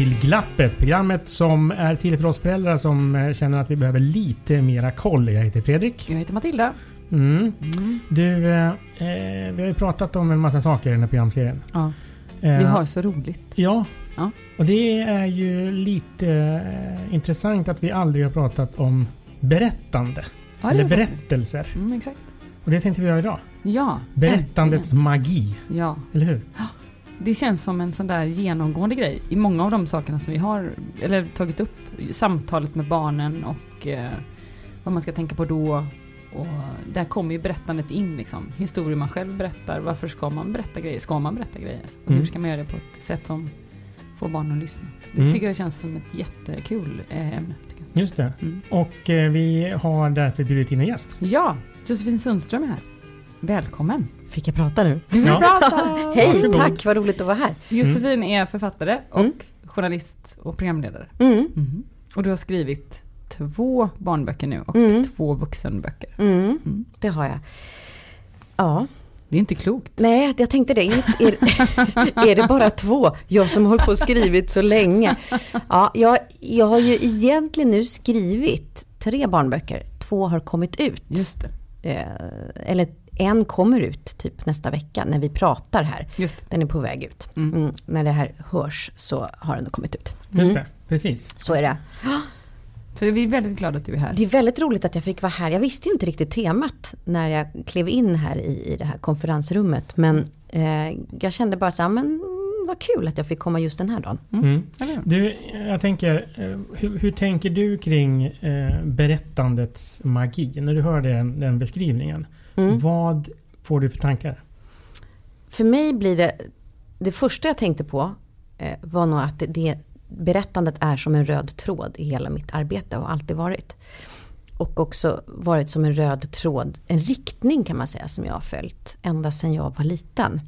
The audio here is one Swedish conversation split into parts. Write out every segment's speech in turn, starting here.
till Glappet. Programmet som är till för oss föräldrar som eh, känner att vi behöver lite mera koll. Jag heter Fredrik. Jag heter Matilda. Mm. Mm. Du, eh, eh, vi har ju pratat om en massa saker i den här programserien. Ja, Eh, vi har så roligt. Ja. Ja. Och det är ju lite intressant att vi aldrig har pratat om berättande. Ja, eller berättelser. Mm, exakt. Och det tänkte vi göra idag. Ja, Berättandets magi. äntligen. Ja, Eller hur? Det känns som en sån där genomgående grej i många av de sakerna som vi har eller tagit upp. Samtalet med barnen och eh, vad man ska tänka på då. Och där kommer ju berättandet in liksom. Historier man själv berättar. Varför ska man berätta grejer? Ska man berätta grejer? Och Mm. hur ska man göra det på ett sätt som får barnen att lyssna? Det Mm. tycker jag känns som ett jättekul eh, ämne. Just det. Mm. Och eh, vi har därför bjudit in en gäst. Ja, Josefin Sundström är här. Välkommen! Fick jag prata nu? Du vill Ja. prata! Hej, Varsågod. tack, vad roligt att vara här. Josefin är författare och Mm. journalist och programledare. Mm. Och du har skrivit två barnböcker nu och Mm. två vuxenböcker. Mm. Mm. Det har jag. Ja, Det är inte klokt. nej, jag tänkte det. Är, är, är det bara två? Jag som hållit på och skrivit så länge. Ja, jag, jag har ju egentligen nu skrivit tre barnböcker. Två har kommit ut. Just det. Eh, eller en kommer ut typ nästa vecka när vi pratar här. Just. Den är på väg ut. Mm. Mm. När det här hörs så har den kommit ut. Just Mm. det. Precis. Så är det. Så vi är väldigt glada att du är här. Det är väldigt roligt att jag fick vara här. Jag visste ju inte riktigt temat när jag klev in här i, i det här konferensrummet. Men eh, jag kände bara så här, men mm, vad kul att jag fick komma just den här dagen. Mm. Hur? Du, jag tänker, eh, hur, hur tänker du kring eh, berättandets magi? När du hör den, den beskrivningen. Mm. Vad får du för tankar? För mig blir det, det första jag tänkte på eh, var nog att det, det, berättandet är som en röd tråd i hela mitt arbete och alltid varit. Och också varit som en röd tråd, en riktning kan man säga som jag har följt ända sedan jag var liten.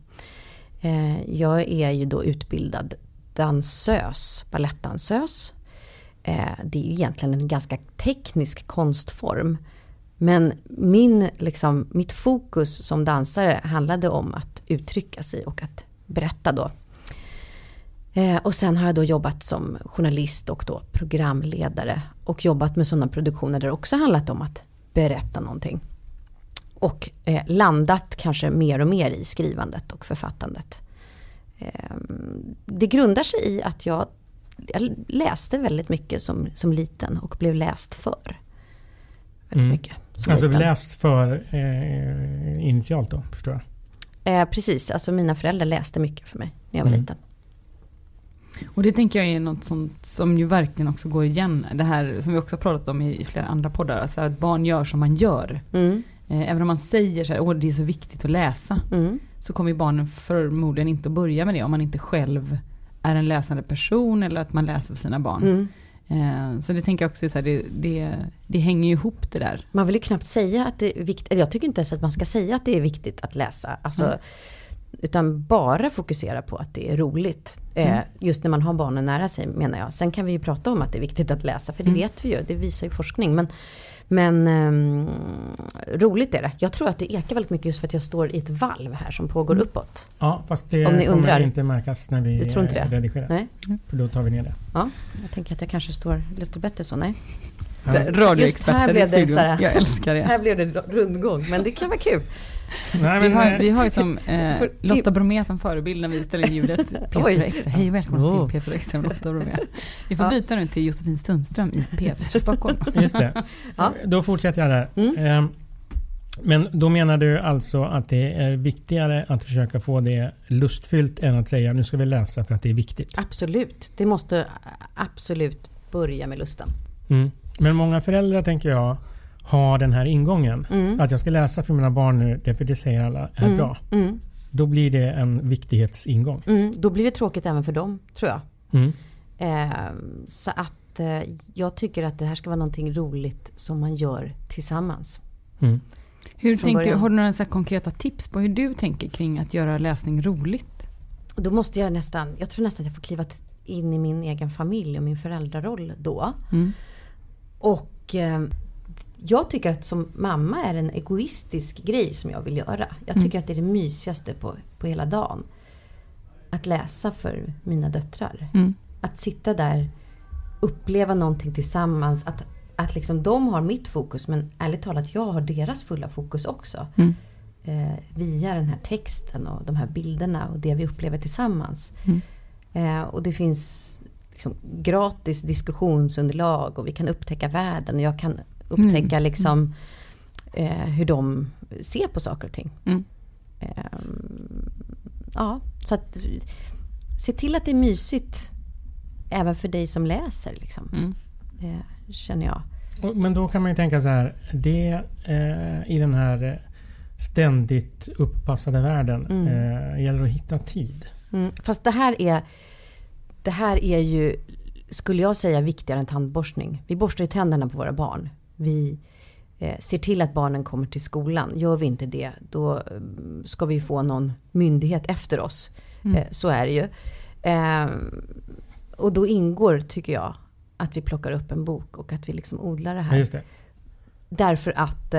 Eh, jag är ju då utbildad dansös, balettdansös. Eh, det är ju egentligen en ganska teknisk konstform. Men min, liksom, mitt fokus som dansare handlade om att uttrycka sig och att berätta då. Eh, och sen har jag då jobbat som journalist och då programledare. Och jobbat med sådana produktioner där det också handlat om att berätta någonting. Och eh, landat kanske mer och mer i skrivandet och författandet. Eh, det grundar sig i att jag, jag läste väldigt mycket som, som liten och blev läst för. Väldigt Mm. mycket. Som Alltså läst för eh, initialt då, förstår jag. Eh, precis, alltså mina föräldrar läste mycket för mig när jag var Mm. liten. Och det tänker jag är något sånt som ju verkligen också går igen. Det här som vi också har pratat om i, i flera andra poddar. Alltså att barn gör som man gör. Mm, Eh, även om man säger så här, åh det är så viktigt att läsa. mm, så kommer barnen förmodligen inte att börja med det om man inte själv är en läsande person eller att man läser för sina barn. mm. Eh, så det tänker jag också, så här, det, det, det hänger ju ihop det där. Man vill ju knappt säga att det är viktigt, eller jag tycker inte ens att man ska säga att det är viktigt att läsa. Alltså, Mm. Utan bara fokusera på att det är roligt. Eh, Mm. just när man har barnen nära sig menar jag. Sen kan vi ju prata om att det är viktigt att läsa, för det Mm. vet vi ju, det visar ju forskning. Men, men ehm, roligt är det. Jag tror att det ekar väldigt mycket just för att jag står i ett valv här som pågår Mm. uppåt. Ja, fast det Om ni kommer undrar. inte märkas när vi Du tror inte eh, det? redigerar. Nej? För då tar vi ner det. Ja, jag tänker att jag kanske står lite bättre så. Nej. Här, Just här blev i det studion. så här- Jag älskar det. Här blev det rundgång, men det kan vara kul. Nej, Vi men, har, eh, vi har ju som eh, Lotta Bromé som förebild när vi ställer in ljudet. P4 Oj. Extra. Hej och välkommen Oh. till P4 Extra med Lotta Bromé. Vi får Ja. byta nu till Josefin Sundström i P4 Stockholm. Just det. Ja. Då fortsätter jag där. Mm. Ehm, Men då menar du alltså att det är viktigare att försöka få det lustfyllt än att säga nu ska vi läsa för att det är viktigt. Absolut, det måste absolut börja med lusten. Mm. Men många föräldrar tänker jag har den här ingången. Mm. Att jag ska läsa för mina barn nu, därför det säger alla är Mm, bra. Mm. Då blir det en viktighetsingång. Mm. Då blir det tråkigt även för dem, tror jag. Mm. Eh, så att eh, jag tycker att det här ska vara någonting roligt som man gör tillsammans. Mm. Hur Från tänker, början. har du några så här konkreta tips på hur du tänker kring att göra läsning roligt? Då måste jag nästan, jag tror nästan att jag får kliva in i min egen familj och min föräldraroll då. Mm. Och eh, jag tycker att som mamma är en egoistisk grej som jag vill göra. Jag Mm. tycker att det är det mysigaste på, på hela dagen. Att läsa för mina döttrar. Mm. att sitta där, uppleva någonting tillsammans. Att, att liksom de har mitt fokus men ärligt talat jag har deras fulla fokus också. Mm. Eh, via den här texten och de här bilderna och det vi upplever tillsammans. Mm. Eh, och det finns liksom gratis diskussionsunderlag och vi kan upptäcka världen och jag kan upptäcka Mm. liksom eh, hur de ser på saker och ting. Mm. Ehm, ja, så att se till att det är mysigt även för dig som läser. Liksom, Mm. eh, känner jag. Men då kan man ju tänka så här. Det eh, i den här eh, ständigt upppassade världen Mm. eh, gäller att hitta tid. Mm. Fast det här är Det här är ju Skulle jag säga viktigare än tandborstning. Vi borstar ju tänderna på våra barn. Vi eh, ser till att barnen kommer till skolan. Gör vi inte det då eh, ska vi få någon myndighet efter oss. Mm. Eh, så är det ju. Eh, och då ingår, tycker jag, att vi plockar upp en bok och att vi liksom odlar det Ja, här. just det. Därför att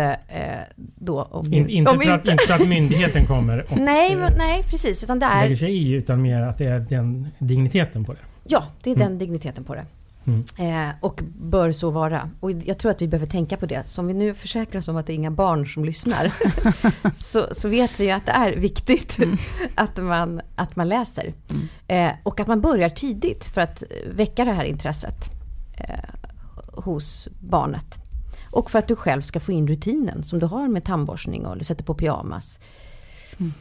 då... Om, In, inte, om för att, inte så att myndigheten kommer och Nej, men, nej, precis. Utan det är, lägger sig i utan mer att det är den digniteten på det. ja, det är Mm. den digniteten på det. Mm. Eh, och bör så vara. Och jag tror att vi behöver tänka på det. Så om vi nu försäkrar oss om att det är inga barn som lyssnar. så, så vet vi ju att det är viktigt att, man, att man läser. Mm. Eh, och att man börjar tidigt för att väcka det här intresset eh, hos barnet. Och för att du själv ska få in rutinen som du har med tandborstning och du sätter på pyjamas. Mm.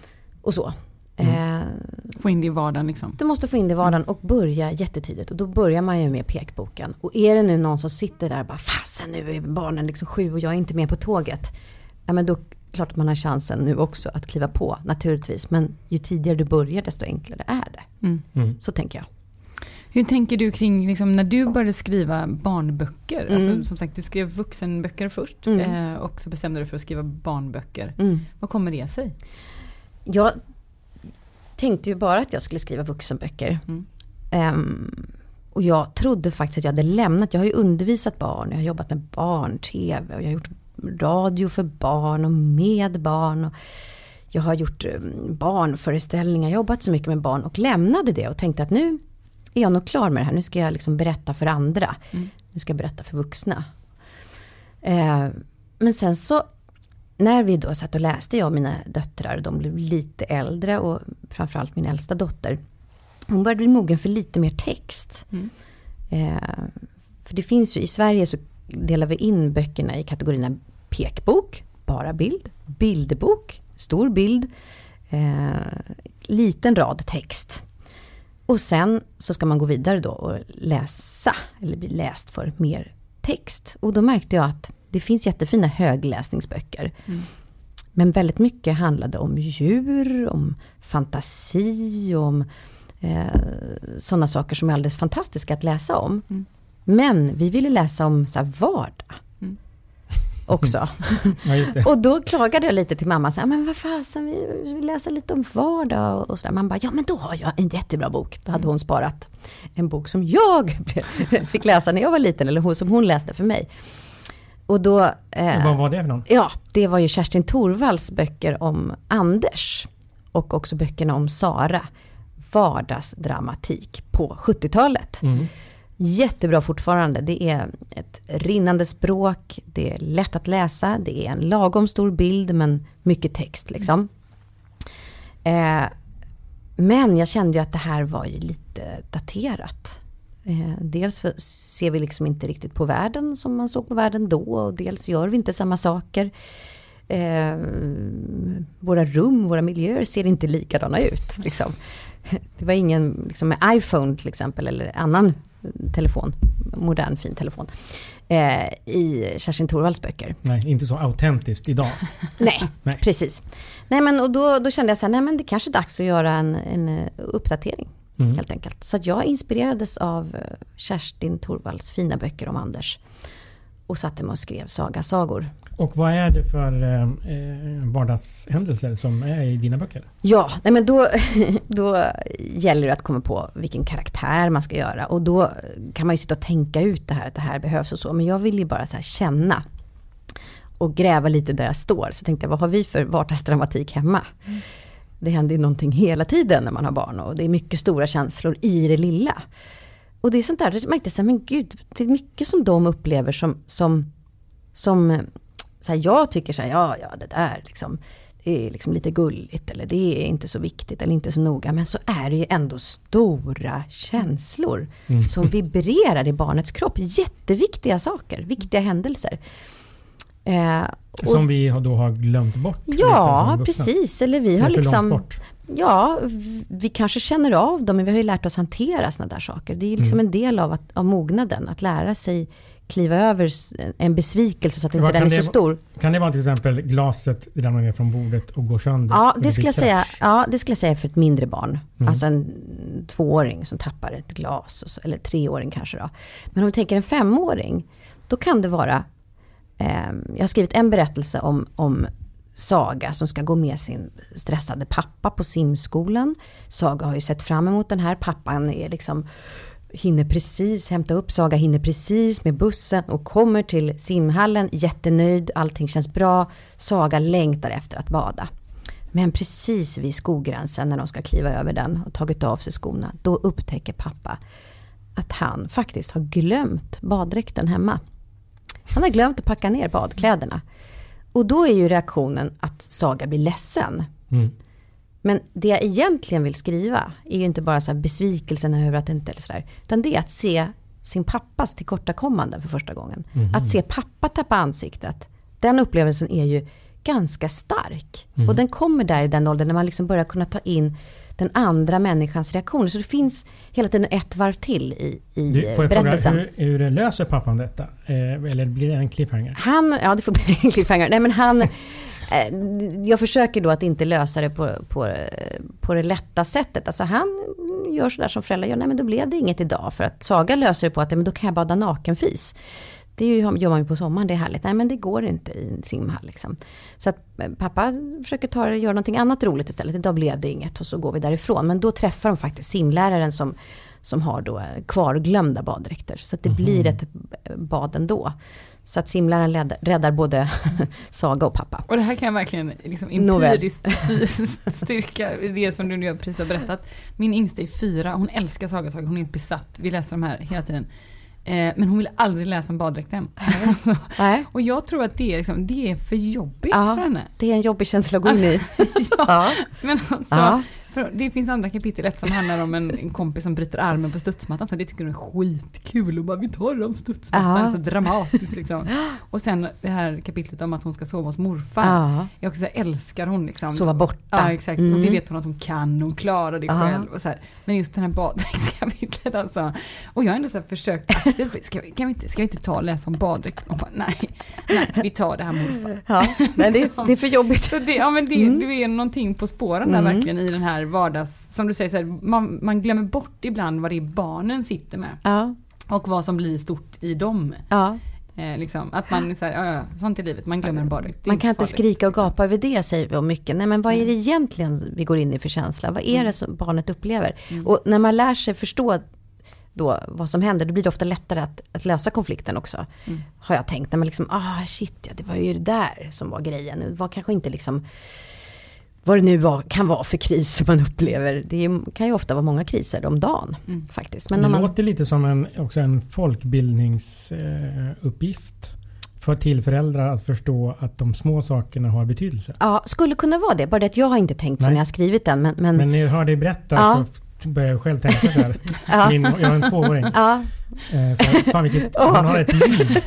Och så. Mm. Eh, Få in det i vardagen liksom. du måste få in det i vardagen och börja jättetidigt. Och då börjar man ju med pekboken. Och är det nu någon som sitter där och bara fasen nu är barnen liksom sju och jag är inte med på tåget. Ja men då klart att man har chansen nu också att kliva på naturligtvis. Men ju tidigare du börjar desto enklare är det. Mm. Mm. Så tänker jag. Hur tänker du kring liksom, när du började skriva barnböcker? Mm. Alltså, som sagt, du skrev vuxenböcker först Mm. eh, och så bestämde du dig för att skriva barnböcker. Mm. Vad kommer det sig? Jag tänkte ju bara att jag skulle skriva vuxenböcker. Mm. Ehm, och jag trodde faktiskt att jag hade lämnat, jag har ju undervisat barn, jag har jobbat med barn-tv och jag har gjort radio för barn och med barn. Och jag har gjort um, barnföreställningar, jobbat så mycket med barn och lämnade det och tänkte att nu är jag nog klar med det här, nu ska jag liksom berätta för andra. Mm. Nu ska jag berätta för vuxna. Eh, men sen så när vi då satt och läste, jag och mina döttrar, de blev lite äldre och framförallt min äldsta dotter. Hon började bli mogen för lite mer text. Mm. Eh, för det finns ju, i Sverige så delar vi in böckerna i kategorierna pekbok, bara bild, bilderbok, stor bild, eh, liten rad text. Och sen så ska man gå vidare då och läsa, eller bli läst för mer text. Och då märkte jag att det finns jättefina högläsningsböcker. Mm. Men väldigt mycket handlade om djur, om fantasi, om eh, sådana saker som är alldeles fantastiska att läsa om. Mm. Men vi ville läsa om så här, vardag. Mm. Också. Ja, just det. Och då klagade jag lite till mamma, så här, men vad fasen, vi vill läsa lite om vardag och sådär. Man bara, ja men då har jag en jättebra bok. Då hade hon sparat en bok som jag fick läsa när jag var liten, eller hon, som hon läste för mig. Och då... eh, Vad var det för någon? Ja, det var ju Kerstin Thorvalls böcker om Anders. Och också böckerna om Sara. Vardagsdramatik på 70-talet. Mm. Jättebra fortfarande. Det är ett rinnande språk, det är lätt att läsa, det är en lagom stor bild men mycket text liksom. Eh, men jag kände ju att det här var ju lite daterat. Eh, dels för ser vi liksom inte riktigt på världen som man såg på världen då och dels gör vi inte samma saker. Eh, våra rum, våra miljöer ser inte likadana ut. Liksom. Det var ingen liksom, med iPhone till exempel eller annan telefon, modern fin telefon, eh, i Kerstin Thorvalls böcker. Nej, inte så autentiskt idag. Nej, Nej. precis. Nej men och då, då kände jag så här, nej men det kanske är dags att göra en, en eh, uppdatering Mm. helt enkelt. Så att jag inspirerades av eh, Kerstin Thorvalls fina böcker om Anders. Och satte mig och skrev sagasagor. Och vad är det för eh, eh, vardagshändelser som är i dina böcker? Ja, nej men då, då gäller det att komma på vilken karaktär man ska göra. Och då kan man ju sitta och tänka ut det här, att det här behövs och så. Men jag vill ju bara så här känna. Och gräva lite där jag står. Så tänkte jag, vad har vi för vardagsdramatik hemma? Det händer ju någonting hela tiden när man har barn. Och det är mycket stora känslor i det lilla. och det är sånt där, jag märkte här, men gud, det är mycket som de upplever som, som, som så här, jag tycker så här, ja, ja, det där liksom, det är liksom lite gulligt eller det är inte så viktigt eller inte så noga. Men så är det ju ändå stora känslor mm. som vibrerar i barnets kropp. Jätteviktiga saker, viktiga händelser. Eh, som vi då har glömt bort? Ja, precis. Eller vi har liksom... Ja, vi kanske känner av dem, men vi har ju lärt oss hantera sådana där saker. Det är liksom mm. en del av, att, av mognaden, att lära sig kliva över en besvikelse så att inte den är så stor. Kan det vara till exempel glaset ramlar ner från bordet och går sönder? Ja, det skulle jag säga, ja, det skulle jag säga för ett mindre barn. Mm. Alltså en tvååring som tappar ett glas, så, eller treåring kanske då. Men om vi tänker en femåring, då kan det vara Ehm, jag har skrivit en berättelse om, om Saga som ska gå med sin stressade pappa på simskolan. Saga har ju sett fram emot den här. Pappan är liksom hinner precis hämta upp Saga, hinner precis med bussen och kommer till simhallen jättenöjd, allting känns bra. Saga längtar efter att bada. Men precis vid skogränsen när de ska kliva över den och tagit av sig skorna, då upptäcker pappa att han faktiskt har glömt baddräkten hemma. Han har glömt att packa ner badkläderna. Och då är ju reaktionen att Saga blir ledsen. Mm. Men det jag egentligen vill skriva är ju inte bara så besvikelsen över att inte är sådär. Utan det är att se sin pappas tillkortakommanden för första gången. Mm. Att se pappa tappa ansiktet. Den upplevelsen är ju ganska stark. Mm. Och den kommer där i den åldern när man liksom börjar kunna ta in den andra människans reaktioner. Så det finns hela tiden ett varv till i, i du, får jag berättelsen. Fråga, hur, hur löser pappan detta? Eh, eller blir det en cliffhanger? Han, ja det får bli en cliffhanger. Nej men han, Eh, jag försöker då att inte lösa det på, på, på det lätta sättet. Alltså han gör sådär som föräldrar gör, nej men då blev det inget idag. För att Saga löser det på att, men då kan jag bada nakenfis. Det gör man ju på sommaren, det är härligt. Nej men det går inte i en simhall liksom. Så att eh, pappa försöker ta det, göra någonting annat roligt istället. Idag blev det inget och så går vi därifrån. Men då träffar de faktiskt simläraren som, som har då kvarglömda baddräkter. Så att det mm. blir ett bad ändå. Så att simläraren räddar både Saga och pappa. Och det här kan jag verkligen liksom empiriskt styrka det som du nu precis har berättat. Min yngsta är fyra, hon älskar Saga Saga, hon är inte besatt. Vi läser de här hela tiden. Eh, men hon vill aldrig läsa om baddräkten. alltså, och jag tror att det är, liksom, det är för jobbigt ja, för henne. Det är en jobbig känsla att gå in i. ja, ja. Men alltså, för det finns andra kapitel, ett som handlar om en, en kompis som bryter armen på studsmattan. Så det tycker hon är skitkul och bara vi tar det om studsmattan. Ja. Så dramatiskt liksom. Och sen det här kapitlet om att hon ska sova hos morfar. Ja. Jag också älskar hon liksom. Sova borta. Ja exakt. Mm. Och det mm. vet hon att hon kan, hon klarar det ja. själv. Och så här. Men just den här baddräktskapitlet alltså. Och jag har ändå så försökt aktivt, ska vi, kan vi inte, ska vi inte ta och läsa om baddräkt? nej, nej, vi tar det här morfar. Ja, nej, det, är, det är för jobbigt. Så det, ja men det, mm. det är någonting på spåren där mm. verkligen i den här vardags, som du säger, så här, man, man glömmer bort ibland vad det är barnen sitter med. Ja. Och vad som blir stort i dem. Ja. Eh, liksom, att man så här, ja, sånt i livet, man glömmer bara det. Man kan inte skrika och gapa över det säger vi om mycket. Nej men vad är det egentligen vi går in i för känsla? Vad är mm. det som barnet upplever? Mm. Och när man lär sig förstå då vad som händer, då blir det ofta lättare att, att lösa konflikten också. Mm. Har jag tänkt. När man liksom, ah shit, ja, det var ju det där som var grejen. Det var kanske inte liksom vad det nu var, kan vara för kriser man upplever. Det kan ju ofta vara många kriser om dagen. Mm. faktiskt. Men det man... låter lite som en, också en folkbildningsuppgift. för till föräldrar att förstå att de små sakerna har betydelse. Ja, skulle kunna vara det. Bara det att jag har inte tänkt så när jag skrivit den. Men, men... men när jag hör dig berätta ja. så börjar jag själv tänka så här. ja. Min, jag har en tvååring. Ja. Eh, så fan vilket, hon har ett liv.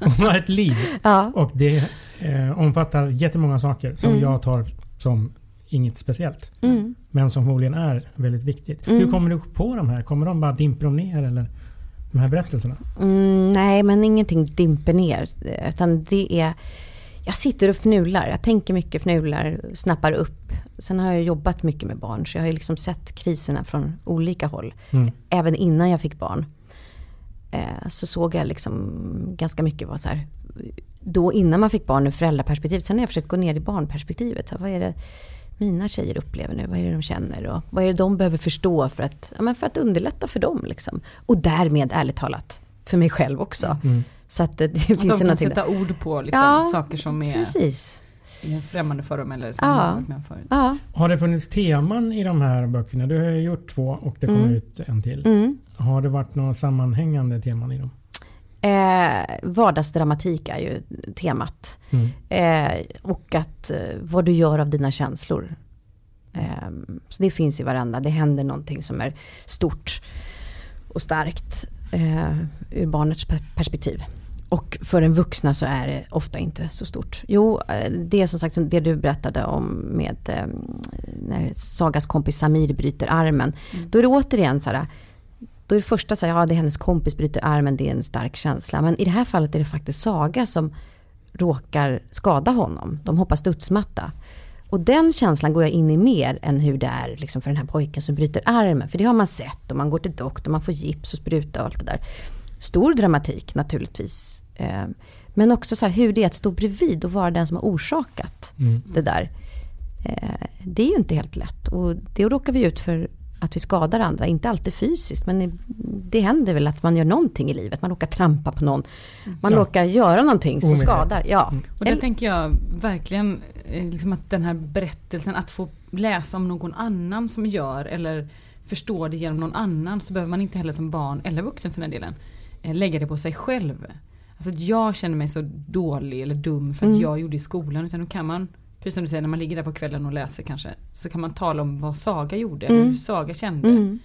Hon har ett liv. Ja. Och det eh, omfattar jättemånga saker som mm. jag tar som inget speciellt. Mm. Men som förmodligen är väldigt viktigt. Mm. Hur kommer du på de här? Kommer de bara dimper ner eller? De här berättelserna? Mm, nej, men ingenting dimper ner. Utan det är... Jag sitter och fnular. Jag tänker mycket, fnular, snappar upp. Sen har jag jobbat mycket med barn. Så jag har liksom sett kriserna från olika håll. Mm. Även innan jag fick barn. Eh, så såg jag liksom ganska mycket vad så här, Då innan man fick barn, föräldraperspektivet. Sen har jag försökt gå ner i barnperspektivet. Så vad är det mina tjejer upplever nu? Vad är det de känner? Och vad är det de behöver förstå för att, ja, men för att underlätta för dem? Liksom. Och därmed, ärligt talat, för mig själv också. Mm. Så att det, det finns de kan sätta ord på liksom, ja, saker som är precis. främmande för dem eller som ja. med ja. Har det funnits teman i de här böckerna? Du har ju gjort två och det kommer mm. ut en till. Mm. Har det varit några sammanhängande teman i dem? Eh, vardagsdramatik är ju temat. Mm. Eh, och att eh, vad du gör av dina känslor. Eh, så det finns i varenda, det händer någonting som är stort och starkt eh, ur barnets perspektiv. Och för en vuxna så är det ofta inte så stort. Jo, eh, det är som sagt det du berättade om med eh, när Sagas kompis Samir bryter armen. Mm. Då är det återigen så här, då är det första så här, ja det är hennes kompis bryter armen, det är en stark känsla. Men i det här fallet är det faktiskt Saga som råkar skada honom. De hoppar studsmatta. Och den känslan går jag in i mer än hur det är liksom för den här pojken som bryter armen. För det har man sett och man går till doktor, man får gips och spruta och allt det där. Stor dramatik naturligtvis. Eh, men också så här, hur det är att stå bredvid och vara den som har orsakat mm. det där. Eh, det är ju inte helt lätt. Och det råkar vi ut för att vi skadar andra. Inte alltid fysiskt men det händer väl att man gör någonting i livet. Man råkar trampa på någon. Man ja. råkar göra någonting som skadar. Ja. Och där tänker jag verkligen eh, liksom att den här berättelsen, att få läsa om någon annan som gör eller förstå det genom någon annan så behöver man inte heller som barn eller vuxen för den delen eh, lägga det på sig själv. Alltså att jag känner mig så dålig eller dum för att mm. jag gjorde i skolan utan då kan man precis som du säger, när man ligger där på kvällen och läser kanske, så kan man tala om vad Saga gjorde, mm. hur Saga kände. Mm.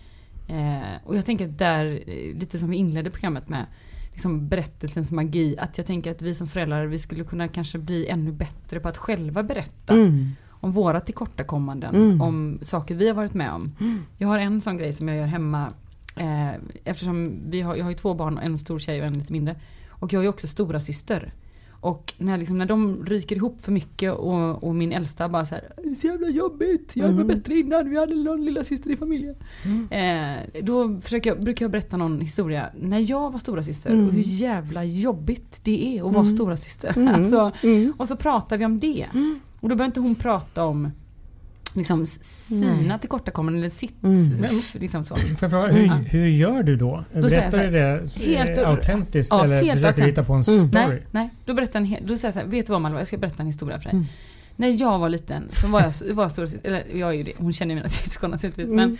Eh, och jag tänker att där, eh, lite som vi inledde programmet med, liksom berättelsens magi, att jag tänker att vi som föräldrar, vi skulle kunna kanske bli ännu bättre på att själva berätta. Mm. Om våra tillkortakommanden, mm. om saker vi har varit med om. Mm. Jag har en sån grej som jag gör hemma, eh, eftersom vi har, jag har ju två barn, en stor tjej och en lite mindre. Och jag är ju också stora syster. Och när, liksom, när de ryker ihop för mycket och, och min äldsta bara så här, Det är så jävla jobbigt, jag var mm. bättre innan, vi hade någon lilla syster i familjen. Mm. Eh, då försöker jag, brukar jag berätta någon historia när jag var stora syster mm. och hur jävla jobbigt det är att vara mm. stora syster. Mm. Alltså, mm. och så pratar vi om det. Och då behöver inte hon prata om liksom sina tillkortakommanden eller sitt. Mm. Liksom så. För, för, hur, hur gör du då? då berättar du det helt, autentiskt ja, eller försöker du hitta på en mm. story? Nej, nej, då berättar en, då säger jag så här, vet du vad Malva, jag ska berätta en historia för dig. Mm. När jag var liten så var jag, var stor, eller jag är ju det, hon känner mina syskon naturligtvis. Mm.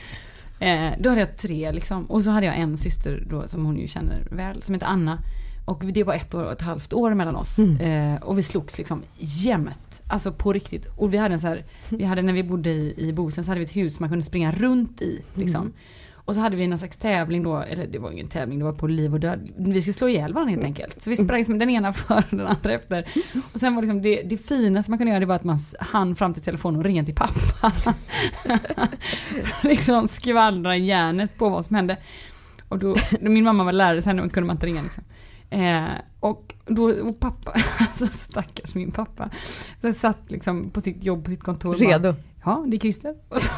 Men eh, då hade jag tre liksom. Och så hade jag en syster då som hon ju känner väl, som heter Anna. Och det var ett år och ett halvt år mellan oss. Mm. Eh, och vi slogs liksom jämt. Alltså på riktigt. Och vi hade en så här, vi hade när vi bodde i, i Bohuslän så hade vi ett hus man kunde springa runt i. Liksom. Mm. Och så hade vi någon slags tävling då, eller det var ingen tävling, det var på liv och död. Vi skulle slå ihjäl varandra helt enkelt. Så vi sprang liksom den ena före den andra efter. Och sen var liksom det, det finaste man kunde göra det var att man hann fram till telefonen och ringa till pappa. liksom skvallra järnet på vad som hände. Och då, min mamma var lärare, sen kunde man inte ringa liksom. Eh, och då, och pappa, alltså stackars min pappa, så satt liksom på sitt jobb, på sitt kontor. Redo? Bara, ja, det är Christer. Och så,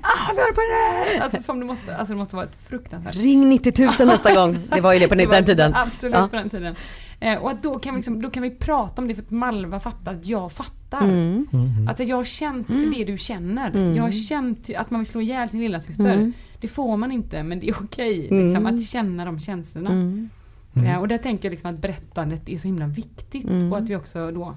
ah, vi på det! Alltså, som det, måste, alltså det måste vara ett fruktansvärt... Ring 90 000 nästa gång. Det var ju det på det den tiden. Absolut ja. på den tiden. Eh, och att då kan, vi liksom, då kan vi prata om det för att Malva fattar att jag fattar. Mm. Mm. Att jag har känt mm. det du känner. Mm. Jag har känt att man vill slå ihjäl sin lilla syster. Mm. Det får man inte men det är okej liksom, att känna de känslorna. Mm. Ja, och där tänker jag liksom att berättandet är så himla viktigt mm. och att vi också då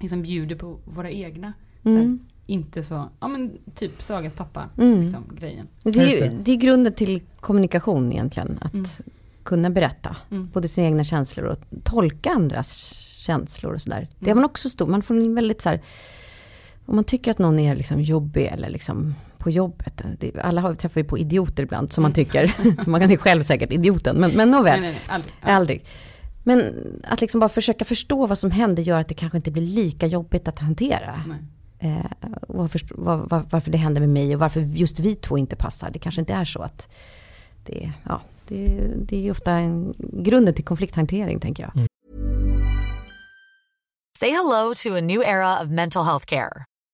liksom bjuder på våra egna. Mm. Här, inte så, ja men typ Sagas pappa, mm. liksom, grejen. Det är, det är grunden till kommunikation egentligen. Att mm. kunna berätta mm. både sina egna känslor och tolka andras känslor och sådär. Det har man också stor, man får en väldigt så här, om man tycker att någon är liksom jobbig eller liksom på jobbet. Alla har, träffar ju på idioter ibland som man mm. tycker. man kan ju själv säkert idioten, men, men nåväl. Nej, nej, aldrig, aldrig. Men att liksom bara försöka förstå vad som händer gör att det kanske inte blir lika jobbigt att hantera. Eh, varför, var, varför det händer med mig och varför just vi två inte passar. Det kanske inte är så att det, ja, det, det är ofta en, grunden till konflikthantering tänker jag. Mm. Say hello to a new era of mental health care.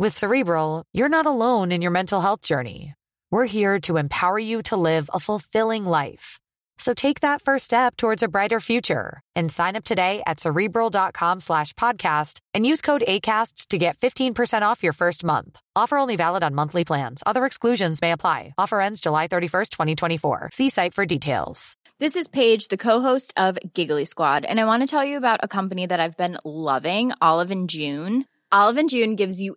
With Cerebral, you're not alone in your mental health journey. We're here to empower you to live a fulfilling life. So take that first step towards a brighter future and sign up today at cerebral.com slash podcast and use code ACasts to get 15% off your first month. Offer only valid on monthly plans. Other exclusions may apply. Offer ends July 31st, 2024. See site for details. This is Paige, the co-host of Giggly Squad, and I want to tell you about a company that I've been loving, Olive and June. Olive and June gives you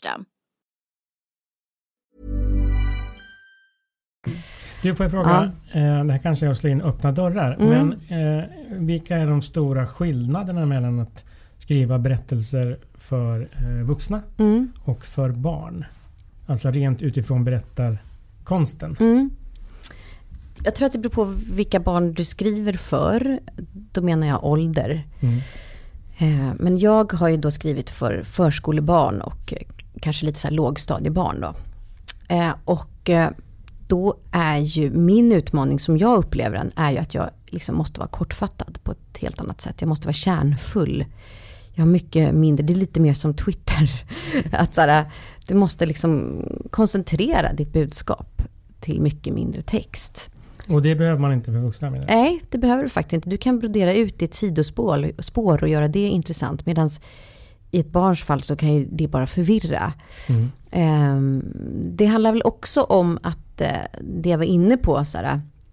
System. Du, får jag fråga, ja. Eh, det här kanske är att slå in öppna dörrar, mm. men eh, vilka är de stora skillnaderna mellan att skriva berättelser för eh, vuxna mm. och för barn? Alltså rent utifrån berättarkonsten. Mm. Jag tror att det beror på vilka barn du skriver för. Då menar jag ålder. Mm. Eh, men jag har ju då skrivit för förskolebarn och kanske lite så här lågstadiebarn då. Eh, och eh, då är ju min utmaning som jag upplever den, är ju att jag liksom måste vara kortfattad på ett helt annat sätt. Jag måste vara kärnfull. Jag har mycket mindre, det är lite mer som Twitter. att så här, du måste liksom koncentrera ditt budskap till mycket mindre text. Och det behöver man inte för vuxna? Menar. Nej, det behöver du faktiskt inte. Du kan brodera ut ditt sidospår spår och göra det intressant. Medan i ett barns fall så kan ju det bara förvirra. Mm. Eh, det handlar väl också om att, eh, det jag var inne på, så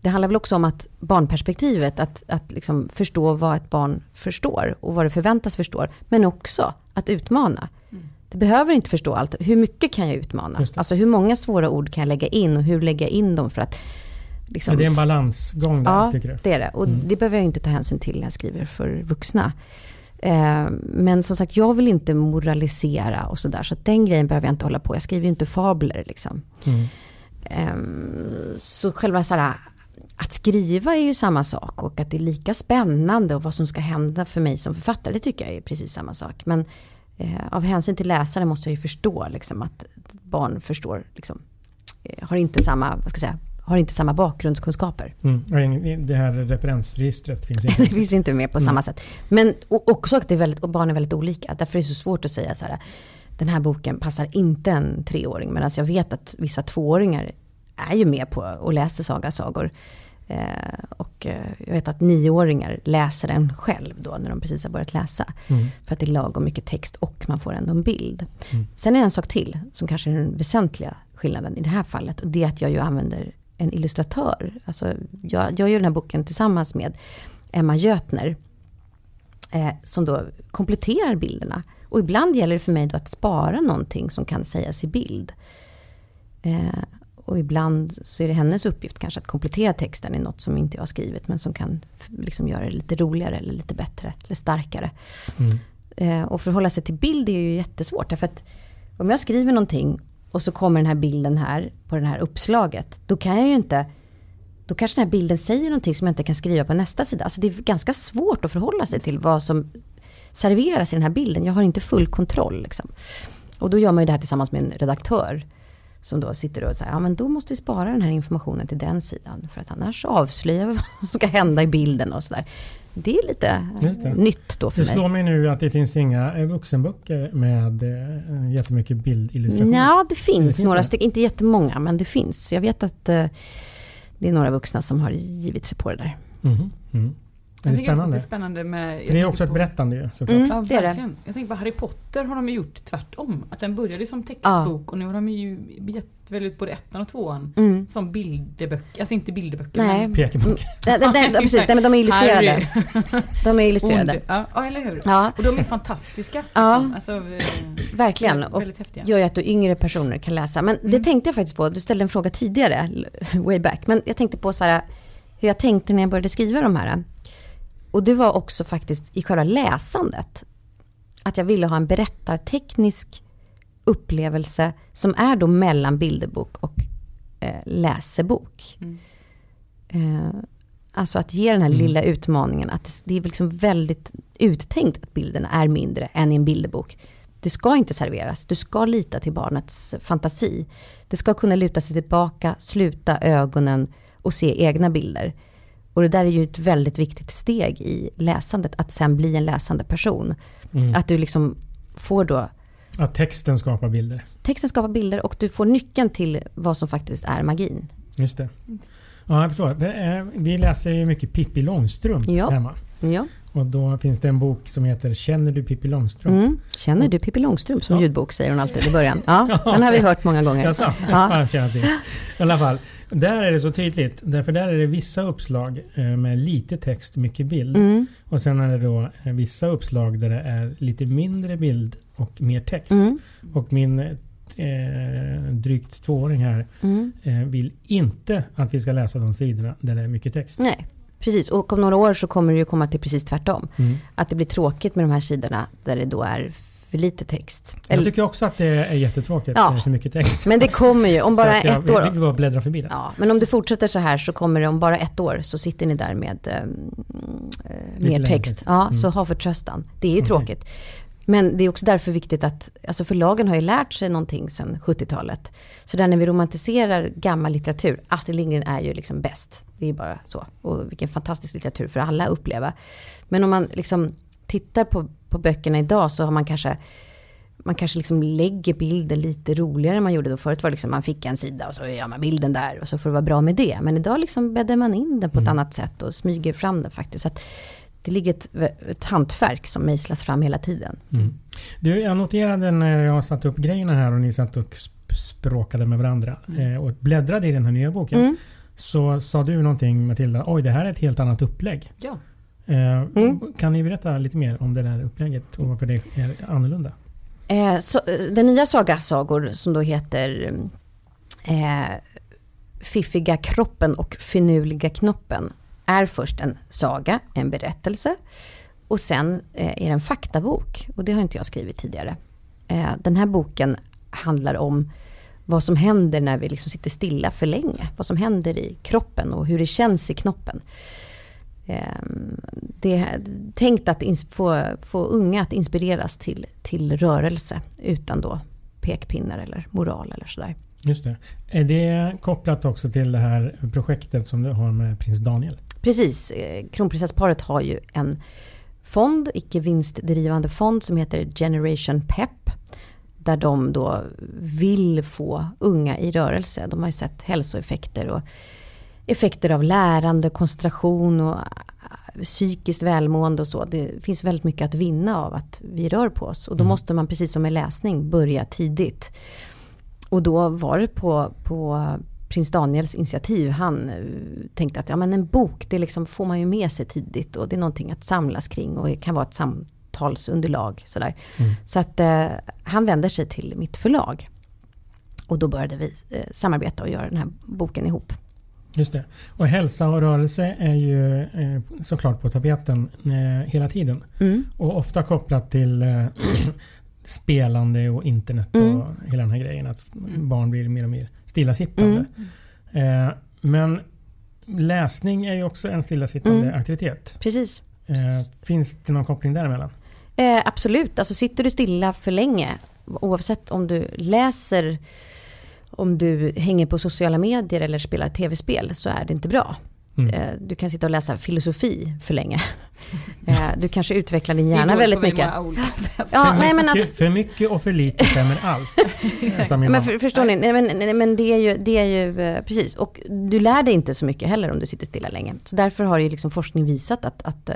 det handlar väl också om att barnperspektivet, att, att liksom förstå vad ett barn förstår och vad det förväntas förstå. Men också att utmana. Mm. Det behöver inte förstå allt. Hur mycket kan jag utmana? Alltså hur många svåra ord kan jag lägga in och hur lägger jag in dem för att Liksom, det är en balansgång där, ja, tycker du? det är det. Och mm. det behöver jag inte ta hänsyn till när jag skriver för vuxna. Eh, men som sagt, jag vill inte moralisera och sådär. Så den grejen behöver jag inte hålla på. Jag skriver ju inte fabler liksom. Mm. Eh, så själva såhär, att skriva är ju samma sak. Och att det är lika spännande och vad som ska hända för mig som författare. Det tycker jag är precis samma sak. Men eh, av hänsyn till läsaren måste jag ju förstå liksom, att barn förstår. Liksom, eh, har inte samma, vad ska jag säga, har inte samma bakgrundskunskaper. Mm. Det här referensregistret finns inte. det finns inte med på mm. samma sätt. Men också att det är väldigt, och barn är väldigt olika. Därför är det så svårt att säga så här. Den här boken passar inte en treåring. Men alltså jag vet att vissa tvååringar är ju med på och läser sagasagor. Eh, och eh, jag vet att nioåringar läser den själv då när de precis har börjat läsa. Mm. För att det är lagom mycket text och man får ändå en bild. Mm. Sen är det en sak till som kanske är den väsentliga skillnaden i det här fallet. Och det är att jag ju använder en illustratör. Alltså, jag, jag gör den här boken tillsammans med Emma Götner. Eh, som då kompletterar bilderna. Och ibland gäller det för mig då att spara någonting som kan sägas i bild. Eh, och ibland så är det hennes uppgift kanske att komplettera texten i något som inte jag har skrivit. Men som kan liksom göra det lite roligare eller lite bättre eller starkare. Mm. Eh, och förhålla sig till bild är ju jättesvårt. Därför att om jag skriver någonting och så kommer den här bilden här på det här uppslaget. Då kan jag ju inte, då kanske den här bilden säger någonting som jag inte kan skriva på nästa sida. Alltså det är ganska svårt att förhålla sig till vad som serveras i den här bilden. Jag har inte full kontroll. Liksom. Och då gör man ju det här tillsammans med en redaktör. Som då sitter och säger, ja men då måste vi spara den här informationen till den sidan. För att annars avslöjar vi vad som ska hända i bilden och sådär det är lite det. nytt då för mig. Det slår mig nu att det finns inga eh, vuxenböcker med äh, jättemycket bildillustrationer. Ja, det finns, det finns några stycken, inte jättemånga, men det finns. Jag vet att det är några vuxna som har givit sig på det där. Mm. Mm. Det är jag spännande. Det är spännande med... Det är också ett berättande ju såklart. Mm, ja, verkligen. Jag tänker på Harry Potter har de ju gjort tvärtom. Att den började som textbok ja. och nu har de ju gett väl ut både ettan och tvåan mm. som bilderböcker. Alltså inte bilderböcker nej. men... Pekeböcker. Nej, nej, nej, precis, nej, men de är illustrerade. De är illustrerade. Ja, eller hur. Ja. Och de är fantastiska. Ja. Liksom. Alltså, eh, Verkligen. Och gör ju att yngre personer kan läsa. Men mm. det tänkte jag faktiskt på. Du ställde en fråga tidigare, way back. Men jag tänkte på så här, hur jag tänkte när jag började skriva de här. Och det var också faktiskt i själva läsandet. Att jag ville ha en berättarteknisk upplevelse som är då mellan bilderbok och eh, läsebok. Mm. Eh, alltså att ge den här mm. lilla utmaningen att det är liksom väldigt uttänkt att bilderna är mindre än i en bilderbok. Det ska inte serveras, du ska lita till barnets fantasi. Det ska kunna luta sig tillbaka, sluta ögonen och se egna bilder. Och det där är ju ett väldigt viktigt steg i läsandet, att sen bli en läsande person. Mm. Att du liksom får då... Att texten skapar bilder. Texten skapar bilder och du får nyckeln till vad som faktiskt är magin. Just det. Ja, jag förstår. Vi läser ju mycket Pippi Långstrump ja. hemma. Ja. Och då finns det en bok som heter Känner du Pippi Långstrump? Mm. Känner du Pippi Långstrump som ja. ljudbok säger hon alltid i början. Ja, den har vi hört många gånger. Jaså? Ja. Ja, I alla fall. Där är det så tydligt. Därför där är det vissa uppslag eh, med lite text, mycket bild. Mm. Och sen är det då eh, vissa uppslag där det är lite mindre bild och mer text. Mm. Och min eh, drygt tvååring här mm. eh, vill inte att vi ska läsa de sidorna där det är mycket text. Nej. Precis, och om några år så kommer det ju komma till precis tvärtom. Mm. Att det blir tråkigt med de här sidorna där det då är för lite text. Jag tycker också att det är jättetråkigt ja. för mycket text. Men det kommer ju om bara ett jag, år. Jag bara bläddra förbi det. Ja, men om du fortsätter så här så kommer det om bara ett år så sitter ni där med äh, mer text. Ja, mm. så ha förtröstan. Det är ju okay. tråkigt. Men det är också därför viktigt att, alltså förlagen har ju lärt sig någonting sedan 70-talet. Så där när vi romantiserar gammal litteratur, Astrid Lindgren är ju liksom bäst. Det är bara så. Och vilken fantastisk litteratur för alla att uppleva. Men om man liksom tittar på, på böckerna idag så har man kanske man kanske liksom lägger bilden lite roligare än man gjorde då. Förut var det liksom man fick en sida och så gör man bilden där och så får det vara bra med det. Men idag liksom bäddar man in den på ett mm. annat sätt och smyger fram den faktiskt. Så det ligger ett, ett hantverk som mejslas fram hela tiden. Mm. Du, jag noterade när jag satt upp grejerna här och ni satt och språkade med varandra mm. eh, och bläddrade i den här nya boken. Mm. Så sa du någonting Matilda, oj det här är ett helt annat upplägg. Ja. Eh, mm. Kan ni berätta lite mer om det där upplägget och varför det är annorlunda? Eh, så, den nya sagasagor som då heter eh, Fiffiga kroppen och finurliga knoppen är först en saga, en berättelse. Och sen eh, är det en faktabok. Och det har inte jag skrivit tidigare. Eh, den här boken handlar om vad som händer när vi liksom sitter stilla för länge. Vad som händer i kroppen och hur det känns i knoppen. Ehm, det är tänkt att få, få unga att inspireras till, till rörelse utan då pekpinnar eller moral eller sådär. Just det. Är det kopplat också till det här projektet som du har med prins Daniel? Precis. Eh, kronprinsessparet har ju en fond, icke vinstdrivande fond som heter Generation Pep. Där de då vill få unga i rörelse. De har ju sett hälsoeffekter och effekter av lärande, koncentration och äh, psykiskt välmående och så. Det finns väldigt mycket att vinna av att vi rör på oss. Och då mm. måste man precis som med läsning börja tidigt. Och då var det på, på prins Daniels initiativ. Han eh, tänkte att ja, men en bok, det liksom får man ju med sig tidigt och det är någonting att samlas kring och det kan vara ett samtalsunderlag. Sådär. Mm. Så att eh, han vänder sig till mitt förlag. Och då började vi eh, samarbeta och göra den här boken ihop. Just det. Och hälsa och rörelse är ju eh, såklart på tapeten eh, hela tiden. Mm. Och ofta kopplat till eh, spelande och internet och mm. hela den här grejen. Att barn blir mer och mer stillasittande. Mm. Eh, men läsning är ju också en stillasittande mm. aktivitet. Precis. Eh, finns det någon koppling däremellan? Eh, absolut, alltså sitter du stilla för länge, oavsett om du läser, om du hänger på sociala medier eller spelar tv-spel, så är det inte bra. Mm. Eh, du kan sitta och läsa filosofi för länge. Eh, du kanske utvecklar din hjärna väldigt mycket. Ja, för, nej, men att, för mycket och för lite stämmer allt. men för, förstår ni, nej, men, nej, men det är ju, det är ju eh, precis. Och du lär dig inte så mycket heller om du sitter stilla länge. Så därför har ju liksom forskning visat att, att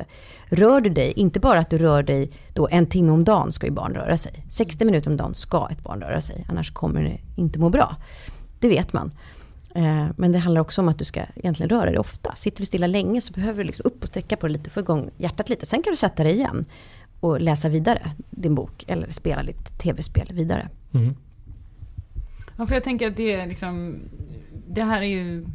rör du dig, inte bara att du rör dig då en timme om dagen ska ju barn röra sig. 60 minuter om dagen ska ett barn röra sig, annars kommer det inte må bra. Det vet man. Eh, men det handlar också om att du ska egentligen röra dig ofta. Sitter du stilla länge så behöver du liksom upp och sträcka på dig lite, få igång hjärtat lite. Sen kan du sätta dig igen och läsa vidare din bok eller spela lite tv-spel vidare. Mm. Ja, för jag tänker att det är liksom, det här är ju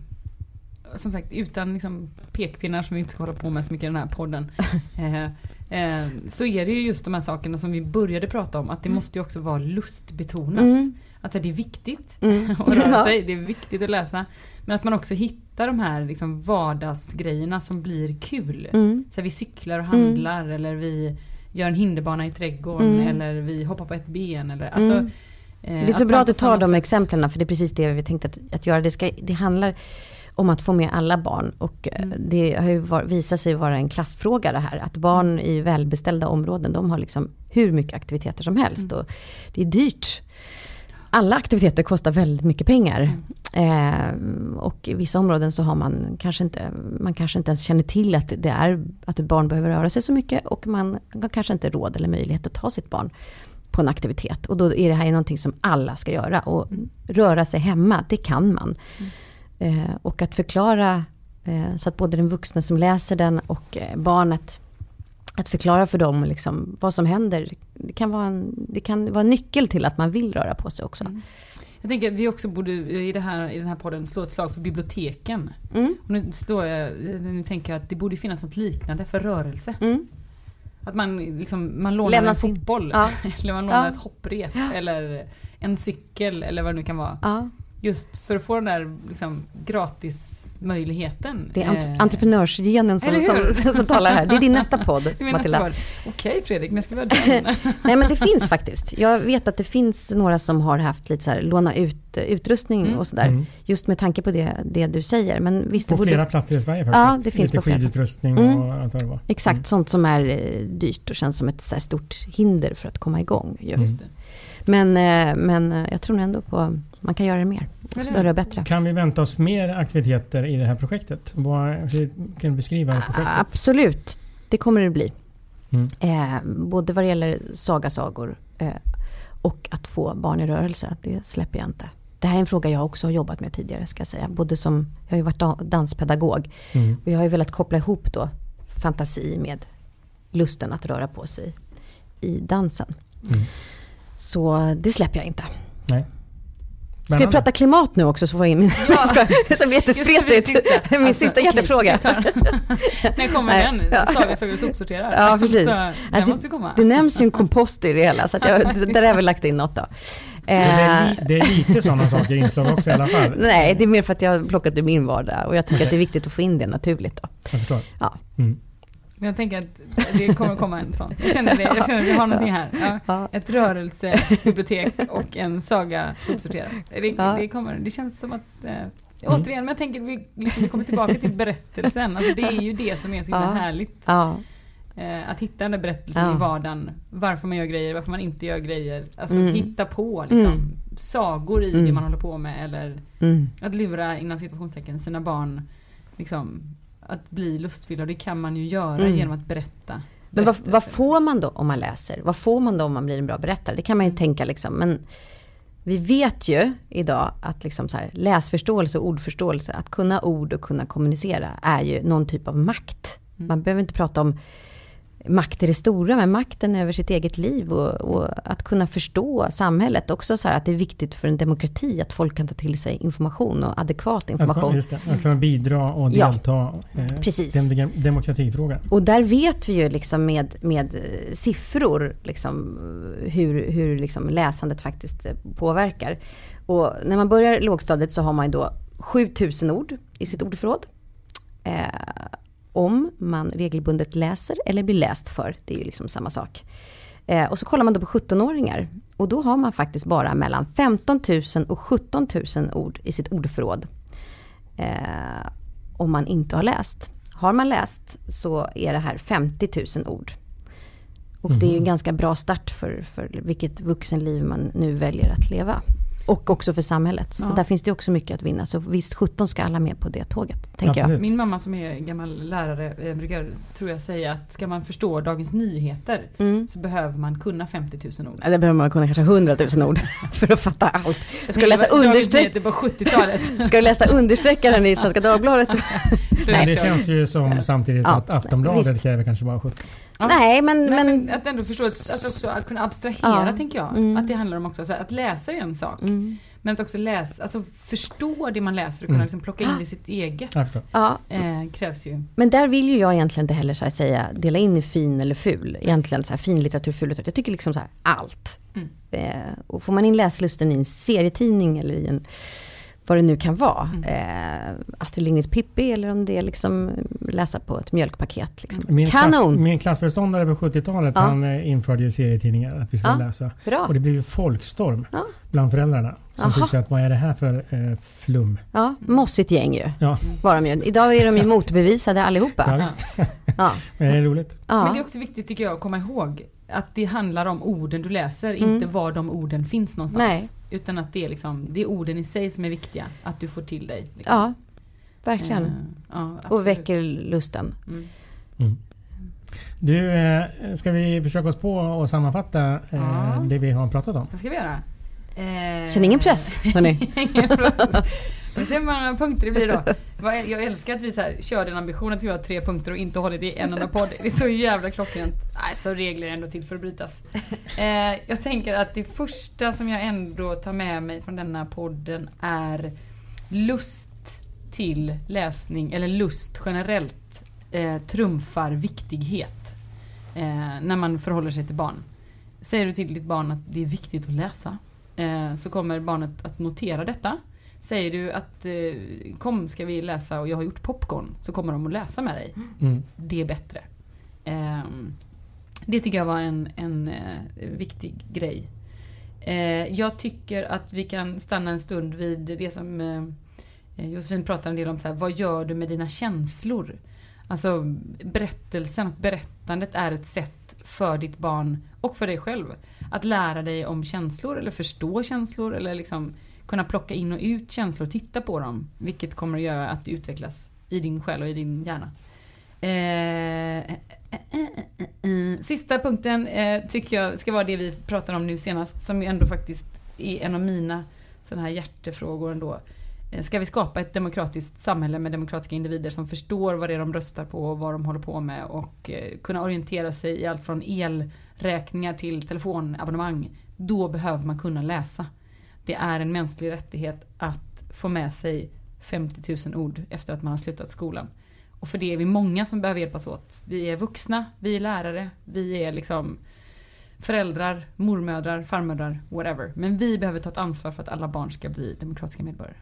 som sagt utan liksom pekpinnar som vi inte ska hålla på med så mycket i den här podden. Eh, Eh, så är det ju just de här sakerna som vi började prata om, att det måste ju också vara lustbetonat. Mm. Att det är viktigt mm. att röra sig, det är viktigt att läsa. Men att man också hittar de här liksom vardagsgrejerna som blir kul. Mm. Så vi cyklar och handlar mm. eller vi gör en hinderbana i trädgården mm. eller vi hoppar på ett ben. Eller, alltså, mm. eh, det är så bra att du tar de sätt. exemplen för det är precis det vi tänkte att, att göra. Det, ska, det handlar om att få med alla barn. Och eh, mm. det har ju var, visat sig vara en klassfråga det här. Att barn i välbeställda områden, de har liksom hur mycket aktiviteter som helst. Mm. Och det är dyrt. Alla aktiviteter kostar väldigt mycket pengar. Mm. Eh, och i vissa områden så har man kanske inte, man kanske inte ens känner till att det är att ett barn behöver röra sig så mycket. Och man har kanske inte råd eller möjlighet att ta sitt barn på en aktivitet. Och då är det här någonting som alla ska göra. Och mm. röra sig hemma, det kan man. Mm. Eh, och att förklara eh, så att både den vuxna som läser den och eh, barnet att förklara för dem liksom vad som händer. Det kan, vara en, det kan vara en nyckel till att man vill röra på sig också. Mm. Jag tänker att vi också borde i, det här, i den här podden slå ett slag för biblioteken. Mm. Och nu, slår jag, nu tänker jag att det borde finnas något liknande för rörelse. Mm. Att man, liksom, man lånar Lämna en fotboll, ja. eller man lånar ja. ett hopprep, ja. eller en cykel eller vad det nu kan vara. Just för att få den där liksom, gratis möjligheten. Det är ant eh, entreprenörsgenen som, som, som, talar här. Det är din nästa podd, Matilda. Okej okay, Fredrik, när ska vi ha den? Nej men det finns faktiskt. Jag vet att det finns några som har haft lite så här, låna ut utrustning mm. och sådär. Mm. Just med tanke på det, det du säger. Men visst, på flera platser i Sverige faktiskt. Ja, det finns lite på skidutrustning mm. och allt vad det var. Exakt, mm. sånt som är eh, dyrt och känns som ett så stort hinder för att komma igång. Just mm. Men, eh, men jag tror ändå på man kan göra det mer. Större och bättre. Kan vi vänta oss mer aktiviteter i det här projektet? hur kan du beskriva projektet? Absolut, det kommer det bli. Mm. Eh, både vad det gäller sagasagor eh, och att få barn i rörelse. Det släpper jag inte. Det här är en fråga jag också har jobbat med tidigare ska jag säga. Både som, jag har ju varit danspedagog mm. och jag har ju velat koppla ihop då fantasi med lusten att röra på sig i dansen. Mm. Så det släpper jag inte. Nej. Ska vi prata klimat nu också så får jag in min... Ja. det blir jättespretigt. Min alltså, sista hjärtefråga. När kommer den? Ja. Saga Såg sopsorterar. Ja precis. Så, ja, det, komma. det nämns ju en kompost i det hela så att jag, där har vi lagt in något då. Det är, eh. det är lite sådana saker inslag också i alla fall. Nej, det är mer för att jag har plockat ur min vardag och jag tycker okay. att det är viktigt att få in det naturligt. Då. Jag förstår. Ja. Mm. Jag tänker att det kommer komma en sån. Jag känner det, jag känner att vi har någonting här. Ja, ett rörelsebibliotek och en saga sopsorterare. Det, det, kommer, det känns som att eh, Mm. Återigen, men jag tänker vi, liksom, vi kommer tillbaka till berättelsen. Alltså, det är ju det som är så himla ja. härligt. Ja. Eh, att hitta den där berättelsen ja. i vardagen. Varför man gör grejer, varför man inte gör grejer. Alltså mm. hitta på liksom, mm. sagor i mm. det man håller på med. Eller mm. att lura, inom situationstecken, sina barn liksom, att bli lustfylld och det kan man ju göra mm. genom att berätta. Men vad, vad, får man då om man läser? Vad får man då om man blir en bra berättare? Det kan man ju mm. tänka liksom. Men vi vet ju idag att liksom så här, läsförståelse och ordförståelse, att kunna ord och kunna kommunicera är ju någon typ av makt. Mm. Man behöver inte prata om makt i det stora, men makten över sitt eget liv och, och att kunna förstå samhället. Också så att det är viktigt för en demokrati att folk kan ta till sig information och adekvat information. Att, just det, att kunna bidra och delta. Ja, eh, precis. Den demokratifrågan. Och där vet vi ju liksom med, med eh, siffror liksom hur, hur liksom läsandet faktiskt eh, påverkar. Och när man börjar lågstadiet så har man ju då 7000 ord i sitt ordförråd. Eh, om man regelbundet läser eller blir läst för. Det är ju liksom samma sak. Eh, och så kollar man då på 17-åringar. Och då har man faktiskt bara mellan 15 000 och 17 000 ord i sitt ordförråd. Eh, om man inte har läst. Har man läst så är det här 50 000 ord. Och det är ju en mhm. ganska bra start för, för vilket vuxenliv man nu väljer att leva. Och också för samhället. Så ja. där finns det också mycket att vinna. Så visst 17 ska alla med på det tåget. Tänker jag. Min mamma som är gammal lärare eh, brukar tror jag säga att ska man förstå Dagens Nyheter mm. så behöver man kunna 50 000 ord. Ja, det behöver man kunna kanske 100 000 ord för att fatta allt. Ska du läsa understreck... på 70-talet. ska du läsa understreckaren i Svenska Dagbladet? Nej. Det känns ju som samtidigt ja, att Aftonbladet visst. kräver kanske bara 70. Ja. Nej, men, Nej, men, Att ändå förstå, att, att också att kunna abstrahera ja. tänker jag. Mm. Att det handlar om också, att läsa är en sak. Mm. Men att också läsa, alltså förstå det man läser och kunna mm. liksom plocka in det i sitt eget. Ja. Eh, krävs ju. Men där vill ju jag egentligen inte heller så säga dela in i fin eller ful. Egentligen så här fin litteratur, ful litteratur. Jag tycker liksom så här allt. Mm. Eh, och får man in läslusten i en serietidning eller i en vad det nu kan vara. Mm. Eh, Astrid Lindgrens Pippi eller om det är liksom läsa på ett mjölkpaket. Liksom. Min Kanon! Klass, min klassföreståndare på 70-talet ja. han eh, införde ju serietidningar att vi skulle ja. läsa. Bra. Och det blev ju folkstorm ja. bland föräldrarna. Som Aha. tyckte att vad är det här för eh, flum? Ja, mossigt gäng ju. Ja. Var de ju. Idag är de ju motbevisade allihopa. Ja, visst. ja. Men det är roligt. Ja. Men det är också viktigt tycker jag att komma ihåg att det handlar om orden du läser, mm. inte var de orden finns någonstans. Nej. Utan att det är, liksom, det är orden i sig som är viktiga, att du får till dig. Liksom. Ja, verkligen. Uh, ja, och väcker lusten. Mm. Mm. Du, eh, ska vi försöka oss på att sammanfatta eh, ja. det vi har pratat om? Det ska vi göra. Eh, Känn ingen press, hörni. Vi ser hur många punkter det blir då. Jag älskar att vi så här, kör den ambitionen att vi har tre punkter och inte hållit i en enda podd. Det är så jävla klockrent. så regler är ändå till för att brytas. Eh, jag tänker att det första som jag ändå tar med mig från denna podden är lust till läsning, eller lust generellt, eh, trumfar viktighet. Eh, när man förhåller sig till barn. Säger du till ditt barn att det är viktigt att läsa, eh, så kommer barnet att notera detta Säger du att eh, kom ska vi läsa och jag har gjort popcorn så kommer de att läsa med dig. Mm. Det är bättre. Eh, det tycker jag var en, en eh, viktig grej. Eh, jag tycker att vi kan stanna en stund vid det som eh, Josefin pratar en del om, så här, vad gör du med dina känslor? Alltså berättelsen, berättandet är ett sätt för ditt barn och för dig själv att lära dig om känslor eller förstå känslor eller liksom kunna plocka in och ut känslor och titta på dem. Vilket kommer att göra att du utvecklas i din själ och i din hjärna. Eh, eh, Sista punkten eh, tycker jag ska vara det vi pratade om nu senast, som ju ändå faktiskt är en av mina sådana här hjärtefrågor ändå. Eh, ska vi skapa ett demokratiskt samhälle med demokratiska individer som förstår vad det är de röstar på och vad de håller på med och eh, kunna orientera sig i allt från elräkningar till telefonabonnemang. Då behöver man kunna läsa det är en mänsklig rättighet att få med sig 50 000 ord efter att man har slutat skolan. Och för det är vi många som behöver hjälpas åt. Vi är vuxna, vi är lärare, vi är liksom föräldrar, mormödrar, farmödrar, whatever. Men vi behöver ta ett ansvar för att alla barn ska bli demokratiska medborgare.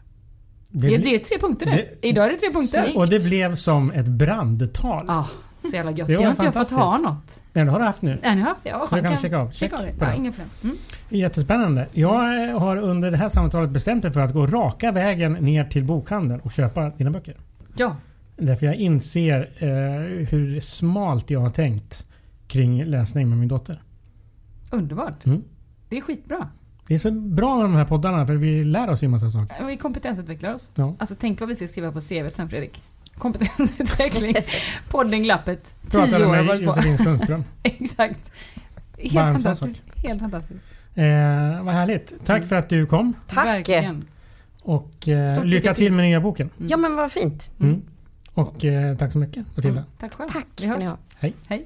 Det, det, det är tre punkter det. Idag är det tre punkter. Och det blev som ett brandtal. Ah. Så jävla gött. Det jag har inte jag fått ha något. Nej, det har du haft nu. Nej, nu har haft det. Ja, så du kan checka av. Check, check av det. Ja, inga problem. Mm. Jättespännande. Jag har under det här samtalet bestämt mig för att gå raka vägen ner till bokhandeln och köpa dina böcker. Ja. Därför jag inser eh, hur smalt jag har tänkt kring läsning med min dotter. Underbart. Mm. Det är skitbra. Det är så bra med de här poddarna för vi lär oss ju massa saker. Vi kompetensutvecklar oss. Ja. Alltså tänk vad vi ska skriva på CV sen Fredrik kompetensutveckling. Podden Glappet. Pratade med Josefin Sundström. Exakt. Helt fantastiskt. Helt fantastiskt. Eh, vad härligt. Tack mm. för att du kom. Tack. Verkligen. Och eh, lycka till med nya boken. Mm. Ja men vad fint. Mm. Och eh, tack så mycket Matilda. tack själv. Tack ska ni ha. Hej. Hej.